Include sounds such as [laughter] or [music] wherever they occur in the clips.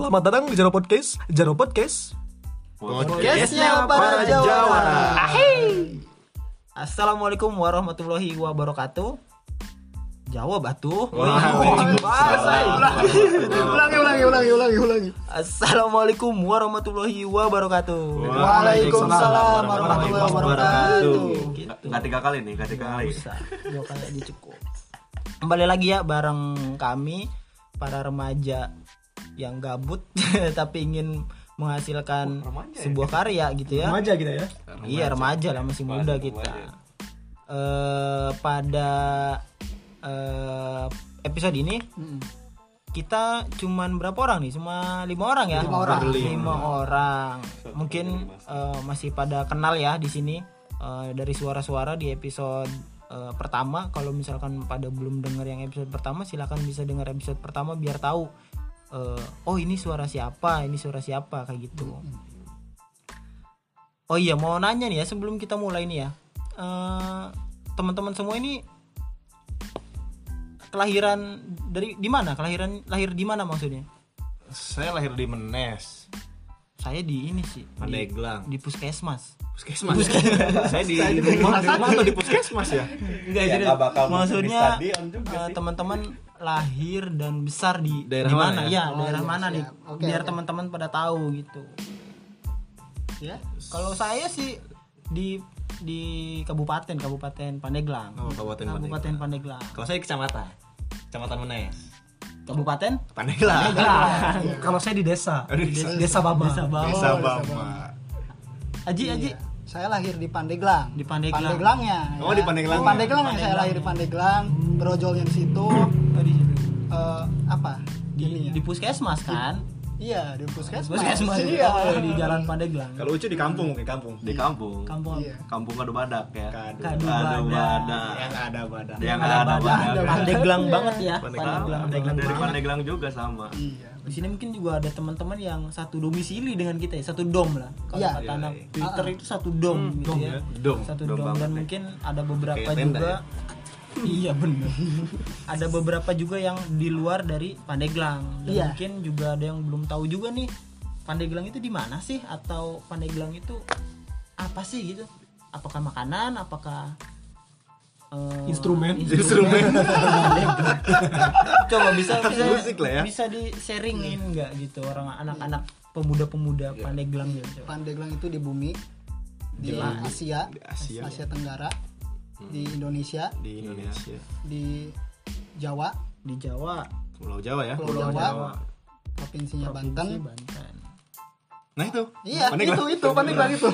Selamat datang di Jaro Podcast. Jaro Podcast. Podcastnya para jawara. Assalamualaikum warahmatullahi wabarakatuh. Jawab batu. ulangi ulangi ulangi ulangi ulangi Assalamualaikum warahmatullahi wabarakatuh. Waalaikumsalam warahmatullahi wabarakatuh. Nggak tiga kali nih, nggak tiga kali. Bisa, dua kali aja cukup. Kembali lagi ya bareng kami para remaja yang gabut [laughs] tapi ingin menghasilkan sebuah karya gitu ya. Remaja kita ya. Iya remaja lah masih muda kita. Eh pada eh, episode ini kita cuman berapa orang nih? Cuma lima orang ya. Lima orang. Lima orang. Mungkin eh, masih pada kenal ya di sini eh, dari suara-suara di episode eh, pertama. Kalau misalkan pada belum dengar yang episode pertama, silakan bisa dengar episode pertama biar tahu. Eh, oh ini suara siapa? Ini suara siapa? Kayak gitu. Oh iya mau nanya nih ya sebelum kita mulai nih ya Eh, teman-teman semua ini kelahiran dari di mana kelahiran lahir di mana maksudnya Saya lahir di Menes. saya di ini sih di, Pandeglang. di puskesmas Puskesmas. saya di rumah, di rumah atau di puskesmas ya? enggak Ya, jadi di maksudnya eh, teman-teman lahir dan besar di Daerah di mana mana ya? ya Oh, daerah iya, mana nih siap. Oke, biar oke. teman-teman pada tahu gitu ya kalau saya sih di di kabupaten kabupaten Pandeglang Oh, Kabupaten kabupaten Pandeglang Kalau saya kecamatan. Kecamatan Menes. kabupaten Pandeglang. [laughs] Kalau saya di desa, Aduh, di desa, desa Bama. Desa Bawah. Desa Bama. Aji Aji saya lahir di Pandeglang Di Pandeglang. Pandeglangnya Oh, di Pandeglang. di Pandeglang ya saya lahir di Pandeglang berojolnya di situ Di. Eh, apa di, Ininya. di puskesmas kan iya di puskesmas puskesmas [laughs] iya oh, di jalan Pandeglang Kalau Ucu di kampung, di kampung. Di kampung. kampung Iya. Kampung Kadu Badak ya. Kadu. Kadu Kadu Badak. Badak. Yang ada badan. Yang ada Badak. Pandeglang banget ya Pandeglang. Pandeglang Pandeglang dari. Pandeglang juga sama. iya di sini mungkin juga ada teman-teman yang satu domisili dengan kita ya satu dom lah kalau Iya. kata anak Iya, Twitter itu satu dom gitu dom ya ya, dom. satu Dom dom, dan ya. mungkin ada beberapa juga iya bener ada beberapa juga yang di luar dari Pandeglang dan Iya. mungkin juga ada yang belum tahu juga nih Pandeglang itu di mana sih atau Pandeglang itu apa sih gitu apakah makanan apakah eh, Instrumen. Instrumen. [laughs] coba bisa bisa Musik lah ya. bisa di sharingin nggak gitu orang anak-anak pemuda-pemuda Pandeglang gitu. Pandeglang itu di bumi di Asia Di Asia. Asia Tenggara di Indonesia Di Indonesia. di Jawa di Jawa Pulau Jawa ya. Pulau Jawa, provinsinya Provinsi Banten Banten Nah itu. iya Pandeglang. itu itu Pandeglang itu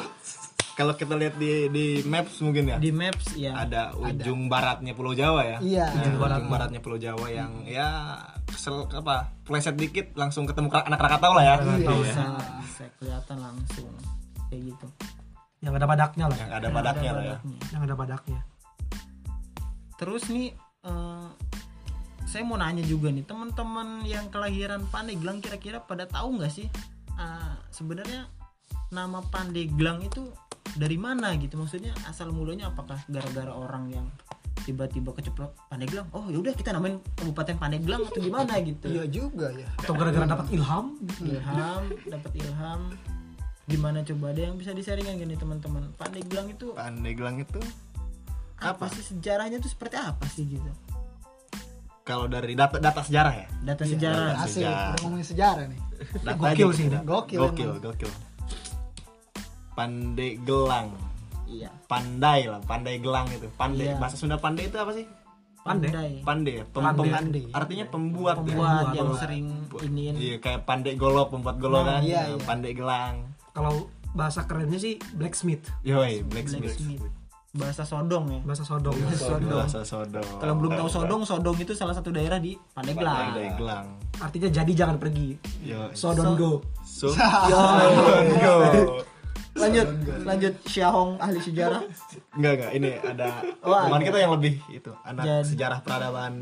Kalau kita lihat di di maps mungkin ya. di maps ya ada ujung baratnya Pulau Jawa ya. Iya. Ujung barat baratnya Pulau Jawa yang ya kesel apa pleset dikit langsung ketemu anak Krakatau lah ya. nggak Iya. usah bisa kelihatan langsung kayak gitu Yang ada badaknya lah. Yang ada badaknya lah ya. Yang ada badaknya. Terus nih eh, saya mau nanya juga nih teman-teman yang kelahiran Pandeglang kira-kira pada tahu nggak sih ah, sebenarnya nama Pandeglang itu dari mana gitu? Maksudnya asal mulanya apakah gara-gara orang yang tiba-tiba keceplok Pandeglang? Oh yaudah kita namain kabupaten Pandeglang atau gimana gitu. Iya juga ya. Atau gara-gara dapat ilham. ilham dapat ilham. Gimana coba? Ada yang bisa disaringkan gini teman-teman? Pandeglang itu Pandeglang itu apa sih sejarahnya tuh seperti apa sih gitu kalau dari data data sejarah ya. data sejarah asik Sejarah. udah ngomongin sejarah nih Data Gokil sih ini. Gokil Gokil, emang. gokil. Pandeglang. iya Pandai lah, pandai gelang itu. Pandai. Iya. Bahasa Sunda pandai itu apa sih? Pandai. pandai Pandai. ya? Pem- Pandai. pem- Pandai. Artinya pembuat, ya? pembuat yang Pembuat. sering iniin Iya, kayak pandai golok, pembuat golok Nah, kan. iya, Nah, iya. Pandai gelang. Kalau bahasa kerennya sih blacksmith, Yoi, blacksmith. blacksmith bahasa Sodong ya bahasa sodong. Bahasa sodong. kalau belum tahu Sodong Sodong itu salah satu daerah di Pandeglang Pandai gelang. Artinya jadi jangan pergi. Yo. Sodon go. So, [laughs] Yo. lanjut lanjut Syahong ahli sejarah Enggak, enggak. Ini ada Wah, teman kita yang lebih itu, anak Jadi- sejarah peradaban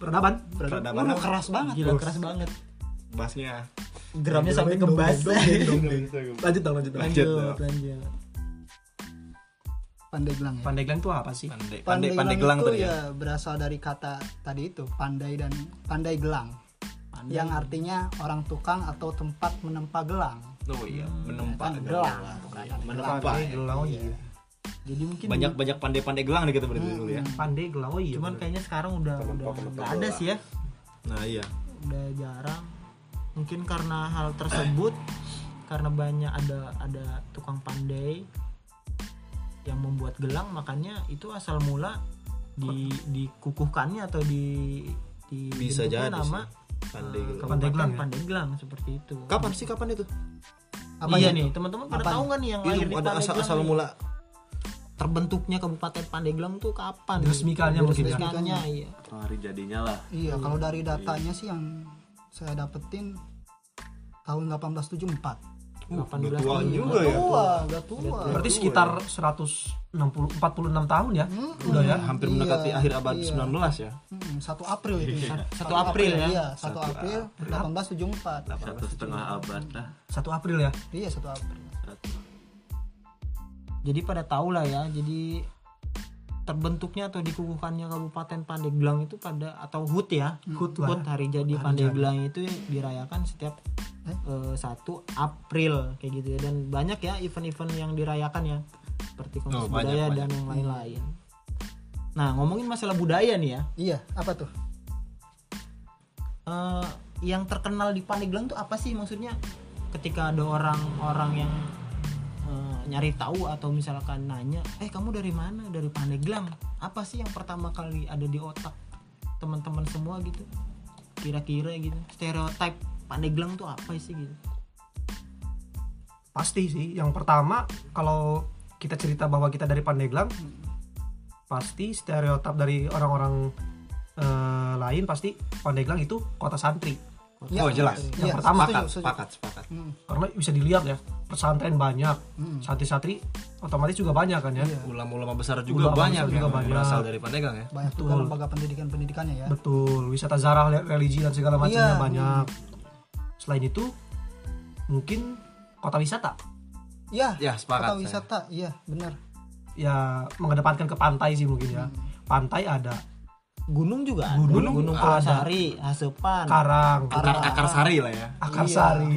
Peradaban. peradaban Waduh, keras banget gila keras banget bahasnya drumnya sampai ke bass Lanjut dong, lanjut dong. Lanjut, lanjut lanjut Pandeglang ya Pandeglang itu apa sih? pandai pandai pandai gelang gelang itu tadi ya. ya berasal dari kata tadi itu pandai dan pandai gelang Pandai. yang artinya orang tukang atau tempat menempa gelang. Oh iya, menempa Kan gelang. gelang, bukan Menempa. ya. gelang oh iya jadi mungkin Banyak banyak pandai-pandai gelang nih kita berarti dulu ya. pandai gelang oh iya cuman bener. kayaknya sekarang udah udah nggak ada sih ya Nah, iya. udah jarang mungkin karena hal tersebut karena banyak ada ada tukang pandai yang membuat gelang makanya itu asal mula di dikukuhkannya atau di di Bisa jadi nama sih. Pandai eh, gelang. kabupaten Pandai gelang ya? seperti itu Kapan sih kapan itu? Apa iya itu? nih teman-teman pada tahu nggak nih yang Itu lahir di ada Pandeglang asal asal mula terbentuknya kabupaten Pandeglang tuh kapan Diresmikannya mungkin ya? Diresmikannya, iya Oh, hari jadinya lah Iya, kalau dari datanya sih yang saya dapetin tahun 1874. Uh, 18 udah tua tahun. juga ya. Tua, udah tua. berarti sekitar 160 46 tahun ya udah ya Hampir Iya, mendekati akhir abad iya. 19 ya. Hmm, 1 April itu. ya. 1 April ya? Iya, 1 April 1874. satu setengah abad dah 1 April ya Iya, 1 April. Jadi pada tahu lah ya jadi terbentuknya atau dikukuhkannya Kabupaten Pandeglang itu pada atau HUT ya HUT HUT hari jadi Pandeglang itu dirayakan setiap eh, 1 April kayak gitu ya. Dan banyak ya event-event yang dirayakan ya. Seperti kontes Oh, banyak, budaya banyak. dan yang lain-lain. Nah ngomongin masalah budaya nih ya. Iya, apa tuh? eh, yang terkenal di Pandeglang tuh apa sih? Maksudnya ketika ada orang-orang yang eh, nyari tahu atau misalkan nanya eh kamu dari mana? Dari Pandeglang? Apa sih yang pertama kali ada di otak teman-teman semua gitu? Kira-kira gitu. Stereotip Pandeglang tuh apa sih gitu pasti sih yang pertama kalau kita cerita bahwa kita dari Pandeglang pasti stereotip dari orang-orang eh, lain pasti Pandeglang itu kota santri Oh, jelas. Yang Iya, pertama, setuju, Sepakat, setuju. sepakat, sepakat. Hmm, karena bisa dilihat ya pesantren banyak santri-santri otomatis juga banyak kan ya Ulama-ulama besar juga Ulama banyak besar juga yang banyak. berasal dari Pandeglang ya. Banyak juga lembaga pendidikan-pendidikannya ya. betul wisata zarah religi dan segala macamnya Iya. banyak selain itu mungkin kota wisata. Iya, Ya, sepakat kota saya. wisata, iya, benar. ya mengedepankan ke pantai sih mungkin ya. Pantai ada. Gunung juga ada. Gunung gunung ada. Purwosari Hasepan karang. Akar, akar sari lah ya. akarsari.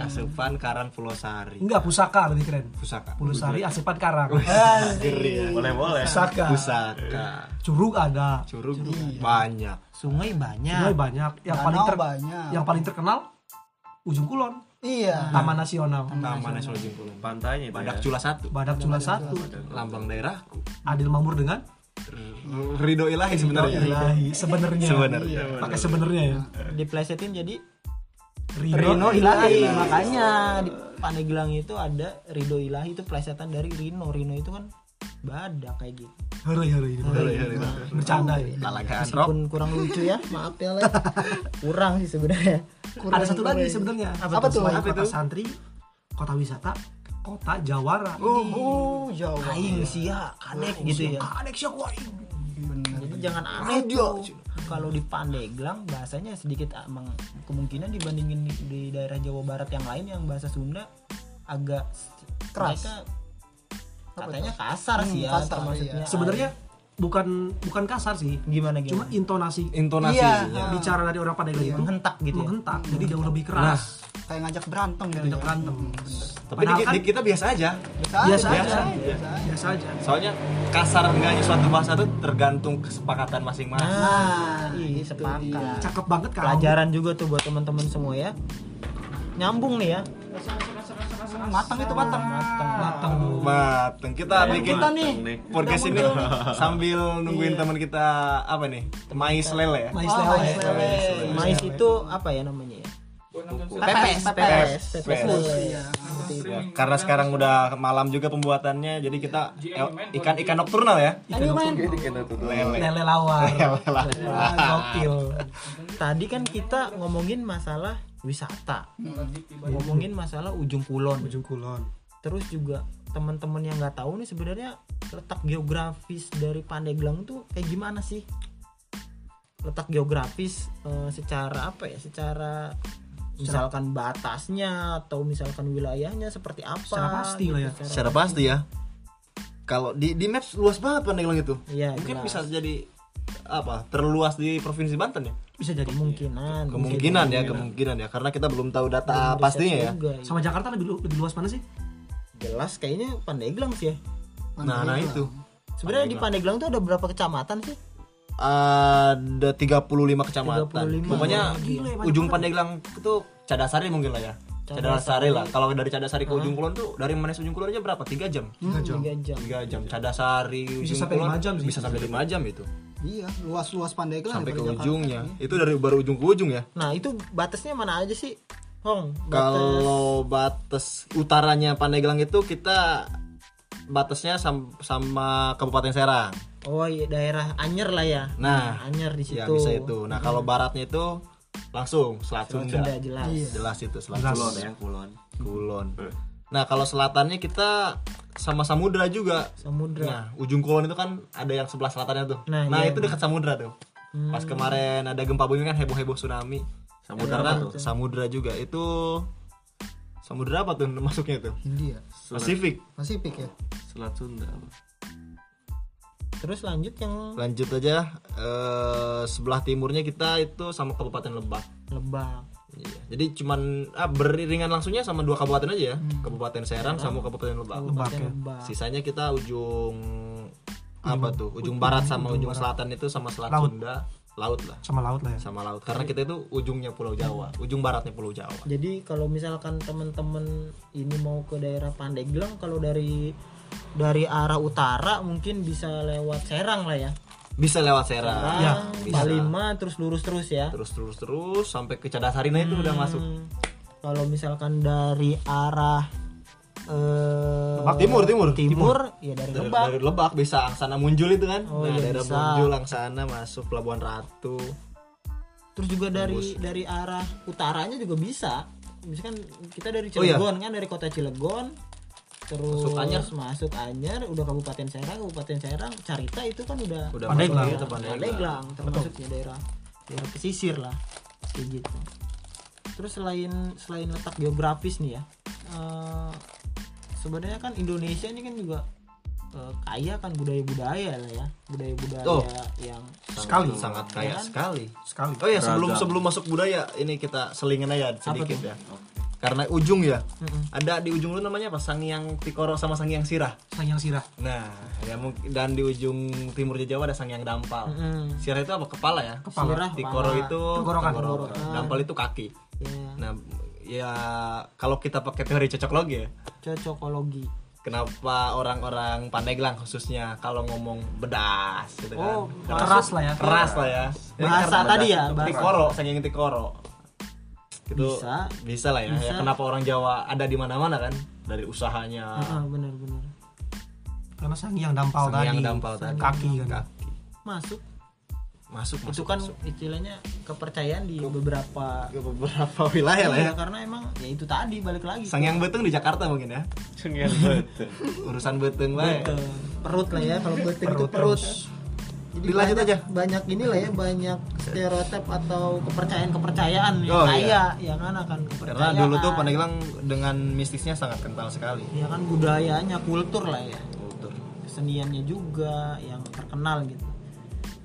Asupan Karang Pulau Sari. enggak pusaka lebih keren. Pusaka. Pulusari asupan karang. Boleh boleh pusaka. Pusaka. curug ada. Curug banyak. sungai banyak. Sungai banyak. Yang Danau paling ter- banyak. yang paling terkenal ujung kulon Iya. taman nasional Taman Nasional Jengkulon. pantainya itu Badak ya. Cula satu. badak cula satu Lambang daerahku. adil mamur dengan Ridho Ilahi sebenarnya. ilahi sebenarnya Sebenarnya. pakai sebenarnya ya diplesetin jadi Rino, Rino Ilahi makanya di Pandeglang itu ada Ridho Ilahi itu plesetan dari Rino Rino itu kan badak kayak gitu. Hore, hore, ini. bercanda ya. Meskipun kurang lucu ya maaf ya Le. [laughs] kurang sih sebenarnya. Ada satu lagi sebenarnya. Apa tuh? Selain Apa kota santri kota wisata kota jawara. Oh, jauh. aing sia kadek gitu ya. adek siak waing jadi jangan aneh tuh kalau di Pandeglang bahasanya sedikit emang kemungkinan dibandingin di, di daerah Jawa Barat yang lain yang bahasa Sunda agak Keras. mereka katanya kasar sih ya kasar, termasuknya iya. sebenarnya bukan bukan kasar sih gimana cuma gimana intonasi Intonasinya. Iya. bicara dari orang Pandeglang itu menghentak gitu ya menghentak jadi jauh lebih keras Kayak ngajak berantem gitu. tidak ya. berantem Tapi di, di kita biasa aja. biasa aja. aja Biasa aja. biasa aja Soalnya kasar enggaknya suatu bahasa itu tergantung kesepakatan masing-masing. nah iya itu sepakat dia. cakep banget kan pelajaran juga tuh buat teman-teman semua ya nyambung nih ya Matang itu matang. matang Mateng. Kita bikin Kita nih. podcast ini sambil nungguin teman kita apa nih? Mais lele ya. mais lele mais lele. mais itu apa ya namanya ya Pepes, pepes. Pepes. Iya. Ya, karena sekarang udah malam juga pembuatannya, jadi kita eh, ikan-ikan nokturnal ya. Ayo main. Lele. lele lawar [laughs] Lele. Gokil tadi kan kita ngomongin masalah wisata ngomongin masalah ujung kulon ujung kulon terus juga teman-teman yang nggak tahu nih sebenarnya letak geografis dari Pandeglang tuh kayak gimana sih letak geografis eh, secara apa ya secara misalkan batasnya atau misalkan wilayahnya seperti apa Secara pasti lah ya. secara- Secara pasti ya. Kalau di di maps luas banget Pandeglang itu. Iya, Mungkin jelas. bisa jadi apa? Terluas di provinsi Banten ya? Bisa jadi kemungkinan kemungkinan bisa ya jadi. kemungkinan ya karena kita belum tahu data Belum pastinya ya. juga. sama Jakarta lebih lu- lebih luas mana sih? Jelas kayaknya Pandeglang sih ya. Nah nah itu. Sebenarnya di Pandeglang. Tuh ada berapa kecamatan sih? Ada 35 kecamatan. 35. pokoknya Gila ya, ujung. Pandeglang itu Cadasari mungkin lah ya. Cadasari. Lah. Kalau dari Cadasari ke ujung kulon tuh dari Manes ujung kulon aja berapa? Tiga jam. Tiga jam. tiga jam. Cadasari Bisa ujung sampai kulon lima jam sih. bisa sampai lima jam itu iya luas-luas Pandeglang sampai ke Jakarta. ujungnya itu dari baru ujung ke ujung ya nah itu batasnya mana aja sih Hong batas Kalau batas utaranya Pandeglang itu kita batasnya sam- sama Kabupaten Serang. oh iya daerah Anyer lah ya Nah, Anyer di situ Ya bisa itu. Nah kalau baratnya itu langsung Selat Selat Sunda. Sunda jelas Jelas itu Selat. Sunda. Kulon ya, kulon. Kulon. Nah kalau selatannya kita sama samudra juga. samudra Nah ujung kulon itu kan ada yang sebelah selatannya tuh. Nah, Nah, iya. itu dekat samudra tuh. Hmm. Pas kemarin ada gempa bumi kan heboh heboh tsunami. Samudra apa tuh? samudra juga itu samudra apa tuh masuknya tuh? India Pasifik. Pasifik ya Selat Sunda. apa? terus lanjut yang lanjut aja eh, sebelah timurnya kita itu sama kabupaten lebak Lebak Iya. jadi cuman ah, beriringan langsungnya sama dua kabupaten aja ya. Kabupaten serang sama kabupaten lebak. Kabupaten ya. Lebak. Sisanya kita ujung apa tuh? Ujung barat sama ujung selatan itu sama selat Laut. sunda. Laut lah. Sama laut lah ya. Sama laut. Karena kita itu ujungnya pulau jawa. Ujung baratnya pulau jawa. Jadi kalau misalkan teman-teman ini mau ke daerah Pandeglang kalau dari dari arah utara mungkin bisa lewat Serang lah ya bisa lewat serang Ya, bisa. Palima terus lurus terus ya. Terus terus terus sampai ke cadasari nah itu udah masuk. Hmm, kalau misalkan dari arah eh Lebak timur, timur. timur ya dari dari, Lebak. dari Lebak bisa Angsana Muncul itu kan? Oh, nah iya, daerah bisa. Muncul Angsana masuk Pelabuhan Ratu. Terus juga dari dari arah utaranya juga bisa. Misalkan kita dari Oh, iya. Cilegon kan dari kota Cilegon terus Masuk Anyer. masuk Anyer udah Kabupaten Serang Kabupaten Serang Carita itu kan udah udah Pandeglang. gitu, Pandeglang. Termasuknya daerah daerah pesisir lah kayak gitu terus selain selain letak geografis nih ya eh, sebenarnya kan Indonesia ini kan juga eh, kaya kan budaya-budaya lah ya budaya-budaya Oh. yang Sekali. sangat kaya kan? sekali sekali oh ya sebelum sebelum masuk budaya ini kita selingin aja sedikit ya karena ujung ya. Mm-mm. ada di ujung lu namanya apa? Sangyang Tikoro sama Sangyang Sirah. Sayang sirah. Nah ya mungkin dan di ujung timur Jawa ada Sangyang Dampal. Mm-mm. Sirah itu apa? Kepala ya? Sirah, Tikoro kepala. itu Tenggorokan. tenggorokan. Dampal itu kaki. Ya nah ya kalau kita pakai teori cocok logi ya? Cocokologi. Kenapa orang-orang Pandeglang khususnya kalau ngomong bedas gitu kan? Oh, keras lah ya. Keras lah ya. Bahasa tadi ya, bahasa. tikoro saking tikoro gitu Bisa. bisa lah ya, ya Bisa. kenapa orang Jawa ada di mana-mana kan dari usahanya Ah, benar-benar karena sang yang dampal Sangyang tadi dampal tadi kaki kan kaki masuk masuk itu masuk, kan masuk. istilahnya kepercayaan di beberapa ke beberapa wilayah lah ya Iya, karena emang ya itu tadi balik lagi Sangyang beteng di Jakarta mungkin ya Cengen betul. urusan beteng lah ya. Betul. perut lah ya kalau beteng itu Perut perut terus. Jadi Dilanjut banyak, aja. banyak inilah ya banyak stereotip atau kepercayaan kepercayaan yang Oh, kaya ya kan akan karena kepercayaan dulu tuh Pandeglang dengan mistisnya sangat kental sekali. Ya kan budayanya kultur lah ya. Kultur. Keseniannya juga yang terkenal gitu.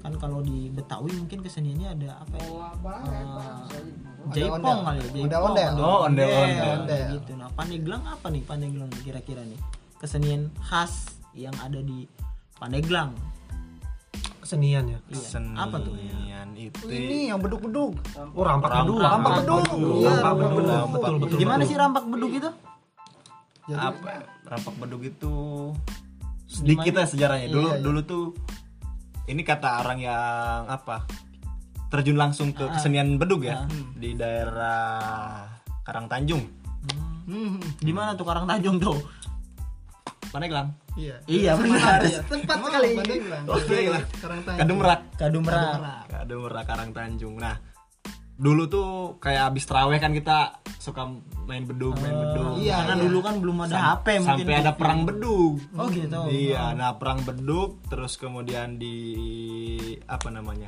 Kan kalau di Betawi mungkin keseniannya ada apa ya? Eh, Jaipong kali ya Jaipong. Ondel-ondel. Oh, ondel-ondel. ondel-ondel gitu. Nah Pandeglang apa nih Pandeglang kira-kira nih? Kesenian khas yang ada di Pandeglang kesenian ya? Iya. Senian apa tuh? Itu ini yang beduk-beduk. Oh rampak beduk. Rampak beduk. Iya, rampak beduk. Beduk. betul betul gimana betul. sih rampak beduk itu? Jadi apa? Rampak beduk itu sedikit ya sejarahnya. Dulu Iya, iya. dulu tuh ini kata orang yang apa? Terjun langsung ke kesenian beduk ya di daerah Karang Tanjung hmm, di mana tuh Karang Tanjung tuh Pandeglang. Iya. Iya benar. tempat sekali. Pandeglang? Oh, iya. Karang Tanjung. Kademerak Kadumerak Kademerak Karang Tanjung nah dulu tuh kayak abis terawih kan kita suka main beduk main beduk. iya, karena iya. dulu kan belum ada Sam- HP mungkin. sampai ada perang beduk. Oh gitu. Iya, nah perang beduk terus kemudian di apa namanya?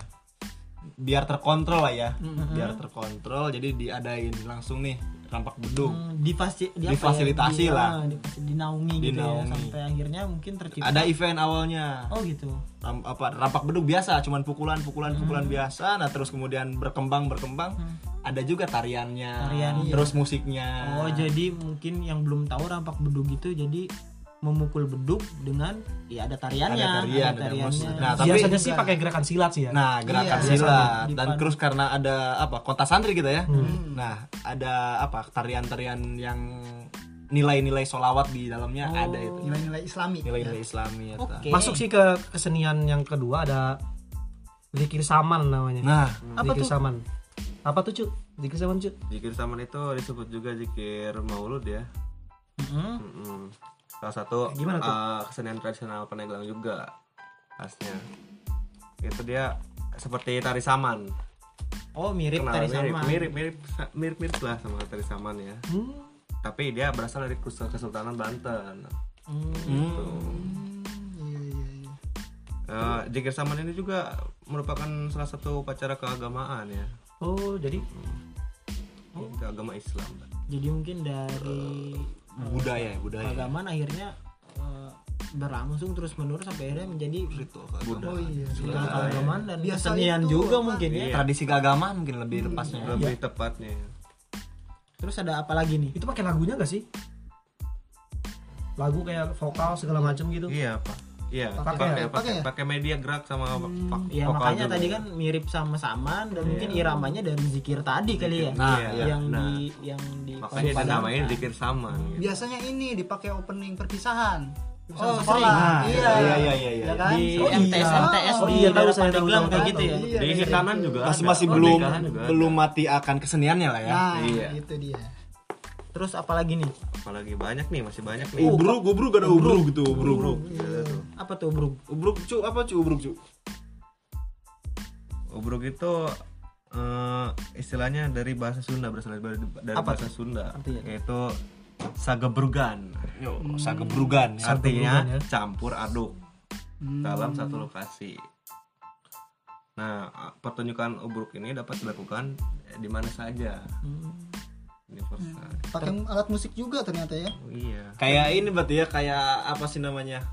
Biar terkontrol lah ya. Biar terkontrol jadi diadain langsung nih rampak bedug Hmm, difasi, di ya? Difasilitasi Di- lah. ah, difasi- dinaungi, gitu ya Dinaungi. sampai akhirnya mungkin tercipta ada event awalnya oh gitu Ram- apa rampak bedug biasa cuman pukulan pukulan pukulan Hmm. biasa nah terus kemudian berkembang berkembang ada juga tariannya Tarian, iya. terus musiknya oh jadi mungkin yang belum tahu rampak bedug itu jadi memukul bedug dengan ya ada tariannya Ada tarian, ada tariannya musik. Nah, tapi- biasanya sih pakai gerakan silat sih ya Nah, gerakan Iya, silat dan terus karena ada apa kota santri kita ya. Hmm. Nah, ada apa tarian-tarian yang nilai-nilai solawat di dalamnya Oh. ada itu. nilai-nilai islami Nilai-nilai Islami ya. Oke. masuk sih ke kesenian yang kedua ada zikir saman namanya Nah, Apa zikir tuh? saman apa tuh cuk zikir saman cuk Zikir saman itu disebut juga zikir maulud ya. Mm-mm. Mm-mm. Salah satu Gimana tuh? uh, kesenian tradisional Pandeglang juga khasnya. Itu dia seperti tari saman. oh mirip Kenal, tari mirip, sama mirip mirip mirip mirip lah sama tari saman ya. Hmm. Tapi dia berasal dari Kesultanan Banten. Hmm. Gitu. iya iya iya Eh, zikir saman ini juga merupakan salah satu upacara keagamaan ya. oh jadi Ke agama Islam. jadi mungkin dari budaya ya, budaya. keagamaan akhirnya eh, berlangsung terus menerus sampai akhirnya menjadi Ritual keagamaan. oh iya ritual keagamaan dan Biasa kesenian itu juga apa? mungkin ya Tradisi keagamaan mungkin lebih lepasnya. Lebih tepatnya. terus ada apa lagi nih itu pakai lagunya gak sih lagu kayak vokal segala macam gitu Iya, Pak. Iya, Pakai pakai ya? pakai ya? pakai media gerak sama ya vokal makanya juga. tadi kan mirip sama saman dan mungkin iramanya dari zikir tadi kali ya Nah, Iya, iya. yang nah. di yang di makanya dinamain zikir saman gitu. biasanya ini dipakai opening perpisahan Oh, sering. sekolah Nah, iya iya, iya, iya, iya. Ya kan? di Oh, iya. MTS MTS Oh, di iya, tahu saya, tahu, kayak tahu. gitu ya Iya, Di iya, hitanan juga Masih masih Oh, belum belum mati akan keseniannya lah ya. nah Iya. itu dia terus apa lagi nih? Apalagi banyak nih masih banyak nih. Ubruk, ubruk ada ubruk? Gitu, ubruk. Ubruk, apa tuh bro ubruk cu, apa cu, ubruk cu? Ubruk itu eh, istilahnya dari bahasa Sunda berasal dari, dari Apa bahasa Sunda. Artinya? yaitu sagebrugan. Yo, sagebrugan ya. artinya Sagebrugan ya. campur aduk dalam satu lokasi. Nah pertunjukan ubruk ini dapat dilakukan di mana saja universal. Pakai alat musik juga ternyata ya. Oh, iya. Kayak ini berarti ya, kayak apa sih namanya?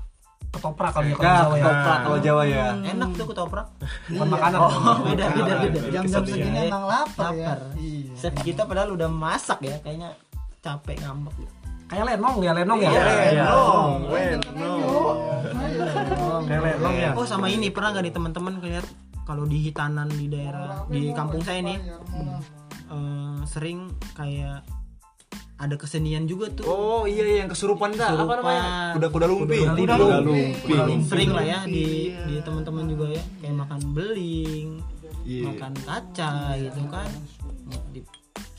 ketoprak kalau ya Jawa ya. ketoprak kalau Jawa ya. enak tuh ketoprak. Bukan makanan. Beda beda beda. Jam-jam segini emang lapar ya. Lapar. iya. Chef kita padahal udah masak ya kayaknya capek ngambek. Kayak lenong ya lenong ya? Iya, Lenong, kayak lenong ya? oh sama ini. Pernah nggak nih teman-teman ngeliat kalau di hitanan di daerah di kampung saya nih eh, sering kayak ada kesenian juga tuh Oh iya iya, yang kesurupan dah. Apa namanya? Kuda-kuda lumping. Kuda Kuda lumping. lumping. sering lah ya di di teman-teman juga ya kayak makan beling Iya. makan kaca gitu kan Di-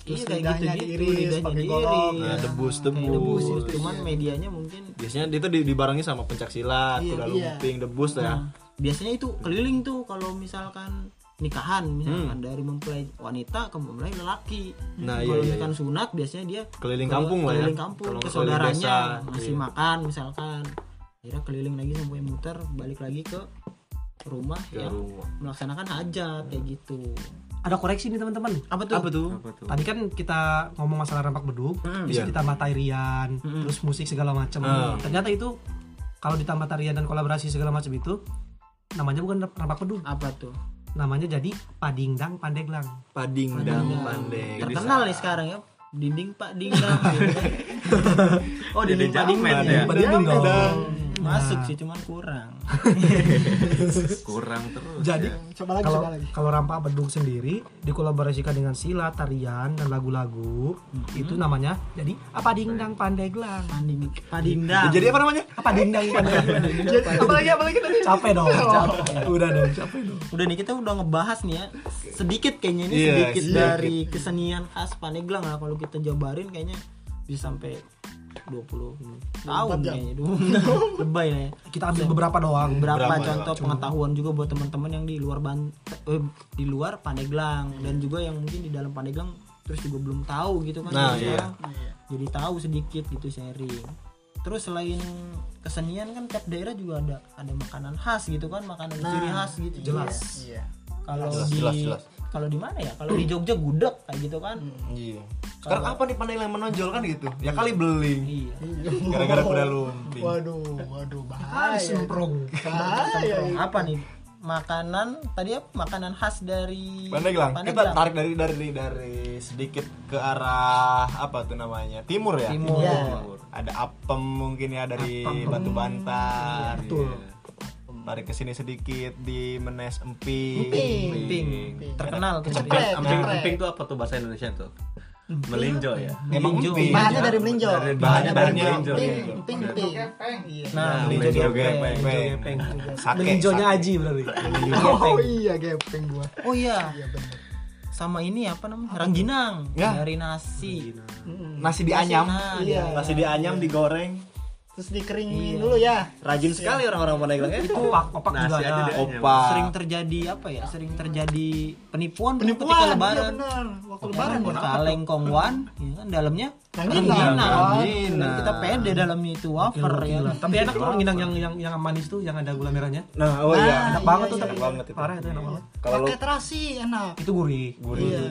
Terus iya kayak gitu gitu lidahnya diiris. Nah, debus, Kayak debus. debus gitu. cuman medianya mungkin Biasanya itu di- dibarengi sama pencak silat, Iya, kuda iya. lumping, debus lah ya. Nah, biasanya itu keliling tuh kalau misalkan nikahan misalkan dari mempelai wanita ke mempelai lelaki. Nah, iya, kalau iya, misalkan sunat biasanya dia Keliling ke- kampung lah ya. Keliling kampung Kalau ke keliling saudaranya ngasih iya. makan misalkan. Akhirnya keliling lagi sampai muter balik lagi ke rumah Ke ya rumah. melaksanakan hajat kayak gitu. ada koreksi nih teman-teman Apa tuh? Apa tuh? apa tuh tadi kan kita ngomong masalah rampak beduk bisa Iya. ditambah tarian terus musik segala macam Hmm. ternyata itu kalau ditambah tarian dan kolaborasi segala macam itu namanya bukan rampak beduk Apa tuh? Namanya jadi padingdang pandeglang Pading dan pandeng. Terkenal nih sekarang ya. Dinding Pak Dingdang. [laughs] Oh, dinding Pak Dingdang ya. Padingdang dong Masuk sih cuman kurang. [laughs] kurang terus jadi ya. coba lagi kalau coba lagi. kalau rampak beduk sendiri dikolaborasikan dengan silat tarian dan lagu-lagu itu namanya jadi apa dingdang pandeglang? Panding Padingdang. Jadi apa namanya? apa dingdang pandeglang? Apalagi apalagi tadi? Capek dong. Capek. Udah dong capek dong. Udah nih kita udah ngebahas nih ya. Sedikit kayaknya ini Iya, sedikit sedikit. dari kesenian khas Pandeglang lah. Kalau kita jabarin kayaknya bisa sampai 20 tahun kayaknya 20 [laughs] lebay ya. kita ambil beberapa doang Beberapa Berapa ya, contoh pengetahuan juga buat teman-teman yang di luar ban eh, di luar Pandeglang. Dan juga yang mungkin di dalam Pandeglang terus juga belum tahu gitu kan. Nah, Jadi iya. sekarang jadi tahu sedikit gitu sharing. Terus selain kesenian kan tiap daerah juga ada ada makanan khas gitu kan makanan ciri khas gitu jelas. Iya. Kalau di jelas, jelas. Kalau di mana ya? Kalau di Jogja gudeg kayak gitu kan. Iya. sekarang apa nih Pandeglang yang menonjol kan gitu? Ya kali beling. Iya. Gara-gara kuda lumping. Waduh waduh bahaya semprong. Bahaya apa nih? Makanan tadi apa? Makanan khas dari Pandeglang kita Pandeglang. tarik dari dari dari sedikit ke arah apa tuh namanya? Timur ya? Timur. Iya. ada apem mungkin ya dari batu bantar. Betul tarik ke sini sedikit di menes emping. Emping. Emping. terkenal tuh Emping, ceprek. emping itu apa tuh bahasa Indonesia tuh? Melinjo ya. emang Melinjo. emping. Bahannya dari melinjo. Dari- bahannya dari bahannya melinjo melinjo. ping ping iya. Nah melinjo gepeng. gepeng. melinjonya. Aji berarti. Oh iya gepeng gua. Oh iya. Iya bener. Sama ini apa namanya? Rangginang Ya. dari nasi. Nasi dianyam. Nah, Iya. nasi dianyam digoreng terus dikeringin dulu ya. Rajin sekali orang-orang Pandeglang ya opak opak juga Nasi ada aja dia. opa sering terjadi apa ya? Sering terjadi penipuan, penipuan ketika iya lebaran. bener. Waktu lebaran ya kaleng kongwan ya kan dalamnya Rangginang. kita pede dalamnya itu wafer ya. tapi enak tuh yang yang yang manis tuh yang ada gula merahnya. Nah oh iya. Nah, enak banget iya, tuh iya, tapi. iya. banget itu. parah itu enak banget. kalau pakai terasi enak. Itu gurih. Gurih Iya.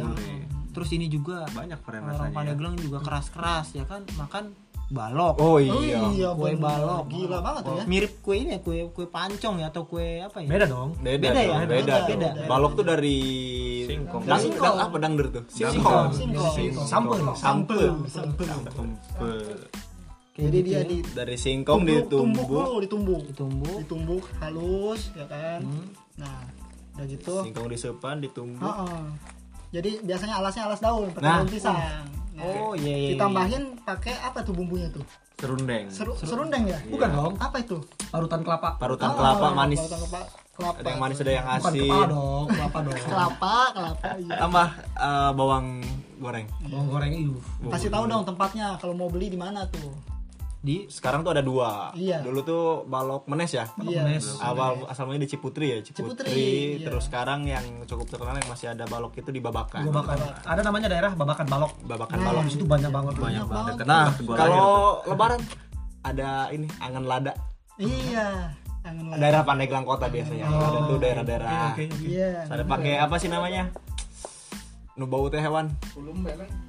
terus ini juga Banyak orang ya. Pandeglang juga keras-keras ya kan? Makan balok oh oh iya iya Kue bener. balok. gila banget ya mirip kue ini ya kue kue pancong ya atau kue apa ya beda dong beda, Beda ya? beda, Beda, beda. balok tuh dari Singkong. Dang, Singkong. dang- apa dangder tuh Singkong. Singkong. sampel sampel Sampel. Kayak jadi dia di dari singkong tumbuk, tumbuk ditumbuk dulu ditumbuk ditumbuk ditumbuk halus ya kan Hmm. nah udah gitu singkong disepan ditumbuk Heeh. jadi biasanya alasnya alas daun pakai Nah. daun pisang oh iya iya ditambahin pakai apa tuh bumbunya tuh? Serundeng. Seru, serundeng ya? Bukan dong. Apa itu? Parutan kelapa. Parutan Ah, kelapa manis. parutan kelapa, kelapa. ada yang manis ada yang bukan asin. kepala dong kelapa dong. [laughs] Kelapa kelapa iya. tambah eh, bawang goreng. Bawang goreng itu kasih tahu dong tempatnya kalau mau beli di mana tuh di sekarang tuh ada dua. Iya. dulu tuh balok menes ya? Iya. Menes. awal asalnya di Ciputri ya Ciputri, Ciputri, iya. terus sekarang yang cukup terkenal yang masih ada balok itu di Babakan. Babakan. Ada namanya daerah babakan balok. Babakan Nah, balok. di situ banyak banget. Banyak banget. nah Gua lahir kalau lebaran ada ini angan lada. Iya daerah Pandeglang kota biasanya. Ada tuh daerah-daerah. Oke oke iya ada pakai apa sih namanya nu bau teh hewan?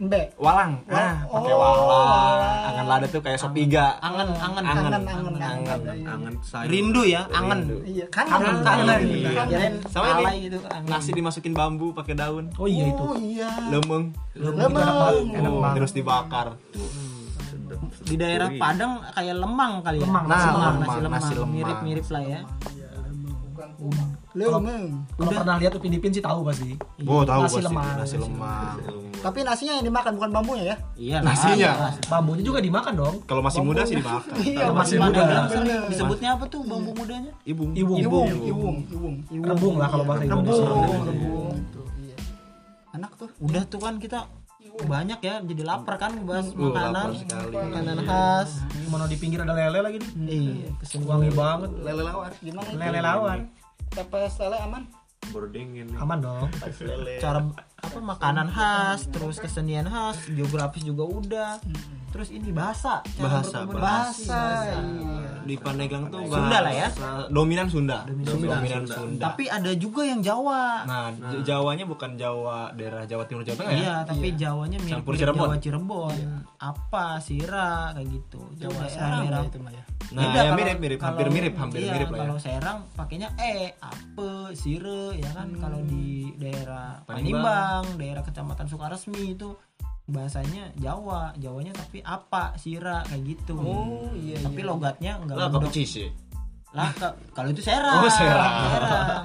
Mbe walang. Ah pakai Oh, walang. Walang. angan lada tuh kayak sop iga angen angen Angen. angen angen Angen. angen Angen sayur. rindu ya angen iya. Kan kangen kangen Iya. Sama ini. gitu. Nasi dimasukin bambu pakai daun. Oh iya itu. Oh iya. Lemeng. Lemeng. Oh, Oh. terus dibakar. Di daerah Padang kayak lemang kali ya. Lemang. Nah, Nasi lemang, nasi lemang. Nasi lemang. mirip mirip lah ya lemeng kalau pernah lihat Upin Ipin sih tahu pasti. Oh tahu Nasi pasti lemang. nasi lemang tapi nasinya yang dimakan bukan bambunya ya? Iya Nasinya? bambunya juga dimakan dong. Kalau masih muda sih dimakan. Iya Kalau masih muda. Disebutnya apa tuh bambu mudanya? Ibung. Iwung. iwung iwung iwung rebung lah kalau bahasa rebung. Indonesia. Rebung. Itu iya. Anak tuh. Udah tuh kan kita banyak ya jadi lapar kan bahas Uh, makanan. makanan khas. Mana di pinggir ada lele lagi nih? Iya wangi banget. Lele lawar gimana? Lele lawar pepes lele aman? Baru dingin nih. aman dong. Lele. Cara apa makanan khas terus kesenian khas geografis juga udah terus ini bahasa. Cara Bahasa, berkomunikasi, bahasa, iya. di Pandeglang tuh Sunda lah ya? bahasa- dominan Sunda. Dominan, Sunda, tapi ada juga yang Jawa. Nah, J- Jawanya bukan Jawa daerah Jawa Timur Jawa Tengah ya? Iya, tapi Jawanya mirip Campur mirip Cirebon. Jawa Cirebon. Apa, Sira kayak gitu. Jawa Serang daerah. ya itu mah ya. Nah Beda ya kalau- mirip mirip. Kalau- hampir mirip hampir iya, mirip lah ya. Kalau Serang pakainya e, apa, sire ya kan. Kalau di daerah Panimbang, daerah Kecamatan Sukaresmi itu bahasanya Jawa, Jawanya tapi apa, sira kayak gitu. Oh, iya, Tapi logatnya enggak lah kamu sih Lah ka- kalau itu Serang. Oh, Serang. Serang.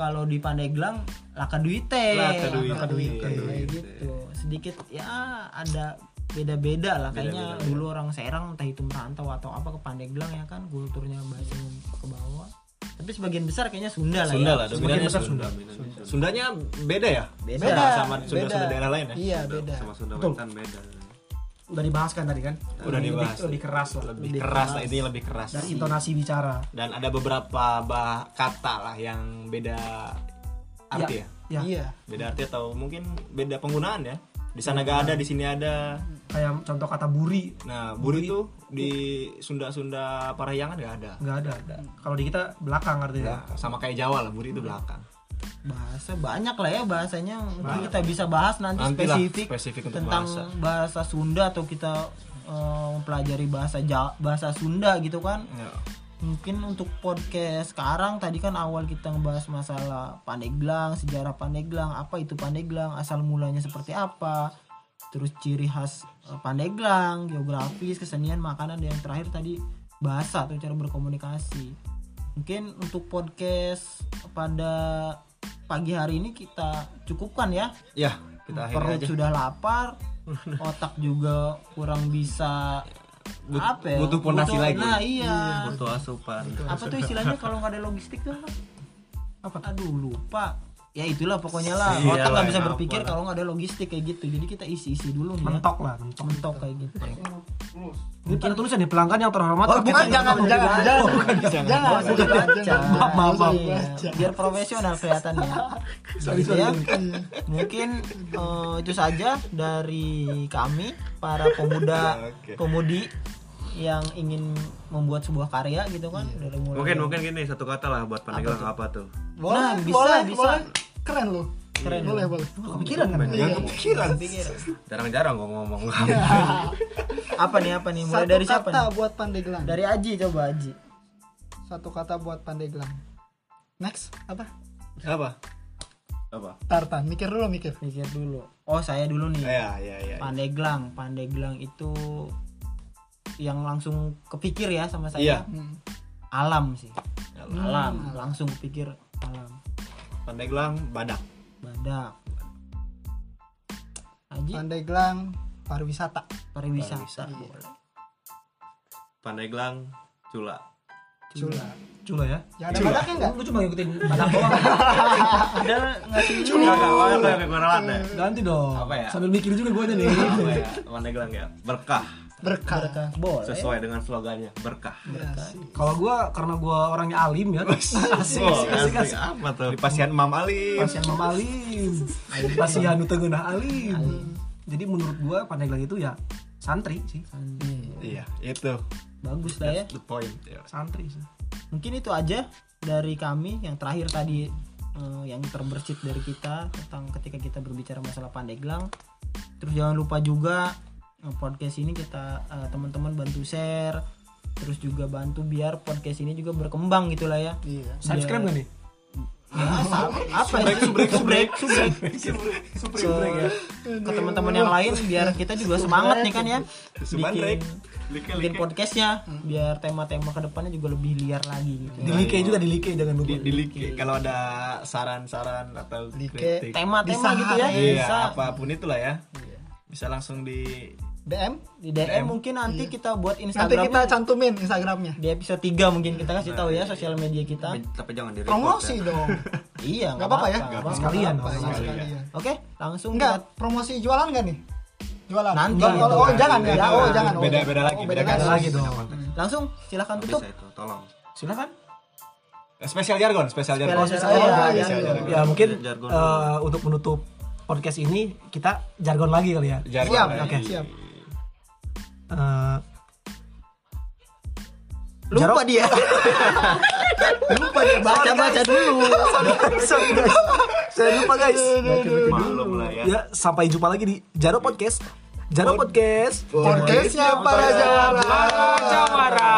kalau di Pandeglang laka duite. Laka duite. Laka duite. Kayak gitu. Sedikit ya ada beda-beda lah kayaknya dulu orang Serang entah itu merantau atau apa ke Pandeglang ya kan kulturnya bahasanya ke bawah. Tapi sebagian besar kayaknya Sunda lah Sunda ya. lah dominannya besar Sunda. Sundanya beda ya? Beda. sama Sunda Sunda daerah lain ya? Iya beda. Sama Sunda Wetan beda. udah dibahas kan tadi kan? Udah Lebih- dibahas. lebih keras lah lebih keras lah intinya lebih keras. Dari intonasi bicara. Dan ada beberapa bah kata lah yang beda arti ya, ya? iya. Beda arti atau mungkin beda penggunaan ya? Di sana gak ada di sini ada kayak contoh kata buri. Nah buri itu di Sunda Sunda Parahyangan gak ada. Nggak ada. Kalau di kita belakang artinya. Nah, sama kayak Jawa lah buri itu belakang. Bahasa banyak lah ya bahasanya. Mungkin kita bisa bahas nanti Nantilah spesifik, spesifik untuk tentang bahasa. bahasa. Sunda atau kita eh, mempelajari bahasa Ja- bahasa Sunda gitu kan. Ya. mungkin untuk podcast sekarang tadi kan awal kita ngebahas masalah Pandeglang sejarah Pandeglang apa itu Pandeglang asal mulanya seperti apa terus ciri khas eh, Pandeglang geografis kesenian makanan dan yang terakhir tadi bahasa atau cara berkomunikasi mungkin untuk podcast pada pagi hari ini kita cukupkan ya Ya, kita perut aja. sudah lapar [laughs] otak juga kurang bisa But- apa ya? butuh pondasi lagi. nah iya butuh asupan apa tuh istilahnya kalau nggak ada logistik tuh apa? apa aduh lupa ya itulah pokoknya lah. Iya otak nggak bisa apa berpikir kalau nggak ada logistik kayak gitu. Jadi kita isi isi dulu nih ya. mentok lah mentok. Mentok kayak gitu. Ini ada tulisan di pelanggan yang terhormat Oh, bukan jangan jangan jangan. Jangan. Bukan baca. Maaf, maaf, maaf. Iya, biar profesional kelihatannya. Gitu ya. mungkin eh, itu saja dari kami para pemuda [laughs] pemudi yang ingin membuat sebuah karya gitu kan. Dari mulai mungkin mungkin gini satu kata lah buat Pandeglang apa, tuh? Boleh Nah, bisa, boleh bisa. boleh keren lu. Keren boleh boleh. Kepikiran kan? Iya kepikiran. Jarang-jarang gua ngomong. [laughs] Apa nih apa nih? Mulai satu dari siapa kata nih? buat Pandeglang dari Aji coba Aji. Satu kata buat Pandeglang next apa? Apa? Apa? Tartan. Mikir dulu mikir. Pikir dulu. Oh saya dulu nih. Ya, ya, ya. Pandeglang Pandeglang itu yang langsung kepikir ya sama Iya. saya Hmm. alam sih. Alam. Langsung kepikir alam Pandeglang, Badak. badak Aji Pandeglang pariwisata pariwisata boleh Pandeglang Cula Cula cula ya yang ada badaknya enggak lu cuma ngikutin badak doang ada ngasih Enggak, enggak, oh, enggak, enggak. ganti dong Apa ya? sambil mikir juga gue nih Apa ya? Pandeglang ya berkah berkah. Berkah. Boleh. Sesuai dengan slogannya berkah. Kalau gue karena gue orangnya alim ya. [laughs] Asik Oh, asik asik, asik. asik. apa tuh? Di pasien Mam Ali. pasien mam alim. Pasien nu tengenah alim. Jadi menurut gue Pandeglang itu ya santri sih. Iya, itu. bagus lah ya. The point. Ya. santri sih. Mungkin itu aja dari kami yang terakhir tadi eh, yang terbersit dari kita tentang ketika kita berbicara masalah Pandeglang terus jangan lupa juga podcast ini kita eh, teman-teman bantu share terus juga bantu biar podcast ini juga berkembang gitulah ya. Iya. Subscribe gak nih? Apa? Ya subrek subrek subrek. Subrek. Ya. ke teman-teman yang lain biar kita juga semangat nih kan ya. Subrek. bikin, bikin podcastnya biar tema-tema ke depannya juga lebih liar lagi gitu. Di like juga di like jangan lupa. Di, di like. Kalau ada saran-saran atau kritik. tema-tema gitu ya. Iya, bisa. apa pun itulah ya. Bisa langsung di DM di DM mungkin nanti kita buat nanti Instagram kita cantumin Instagramnya di episode 3 mungkin kita kasih tahu ya sosial media kita tapi, tapi jangan di promosi ya. dong [laughs] iya nggak apa-apa ya nggak apa-apa. sekalian Apa, iya, sekalian. oke langsung enggak promosi jualan nggak nih jualan Nanti. oh, oh, oh, jangan ya Beda. oh jangan oh, Beda- jangan. beda lagi, Oh, beda beda lagi dong langsung silahkan tutup tolong silakan Eh, spesial jargon, spesial jargon. Spesial Oh, jargon. iya, Spesial iya. jargon. ya mungkin Jargon eh, untuk menutup podcast ini kita jargon lagi kali ya Jargon. siap. Oke. siap Eh, lupa dia. [laughs] Lupa dia. Baca baca dulu. Sorry guys. Saya lupa guys. malum lah ya. Ya sampai jumpa lagi di Jaro Podcast. Jaro Podcast. Podcastnya para jawara. Jawara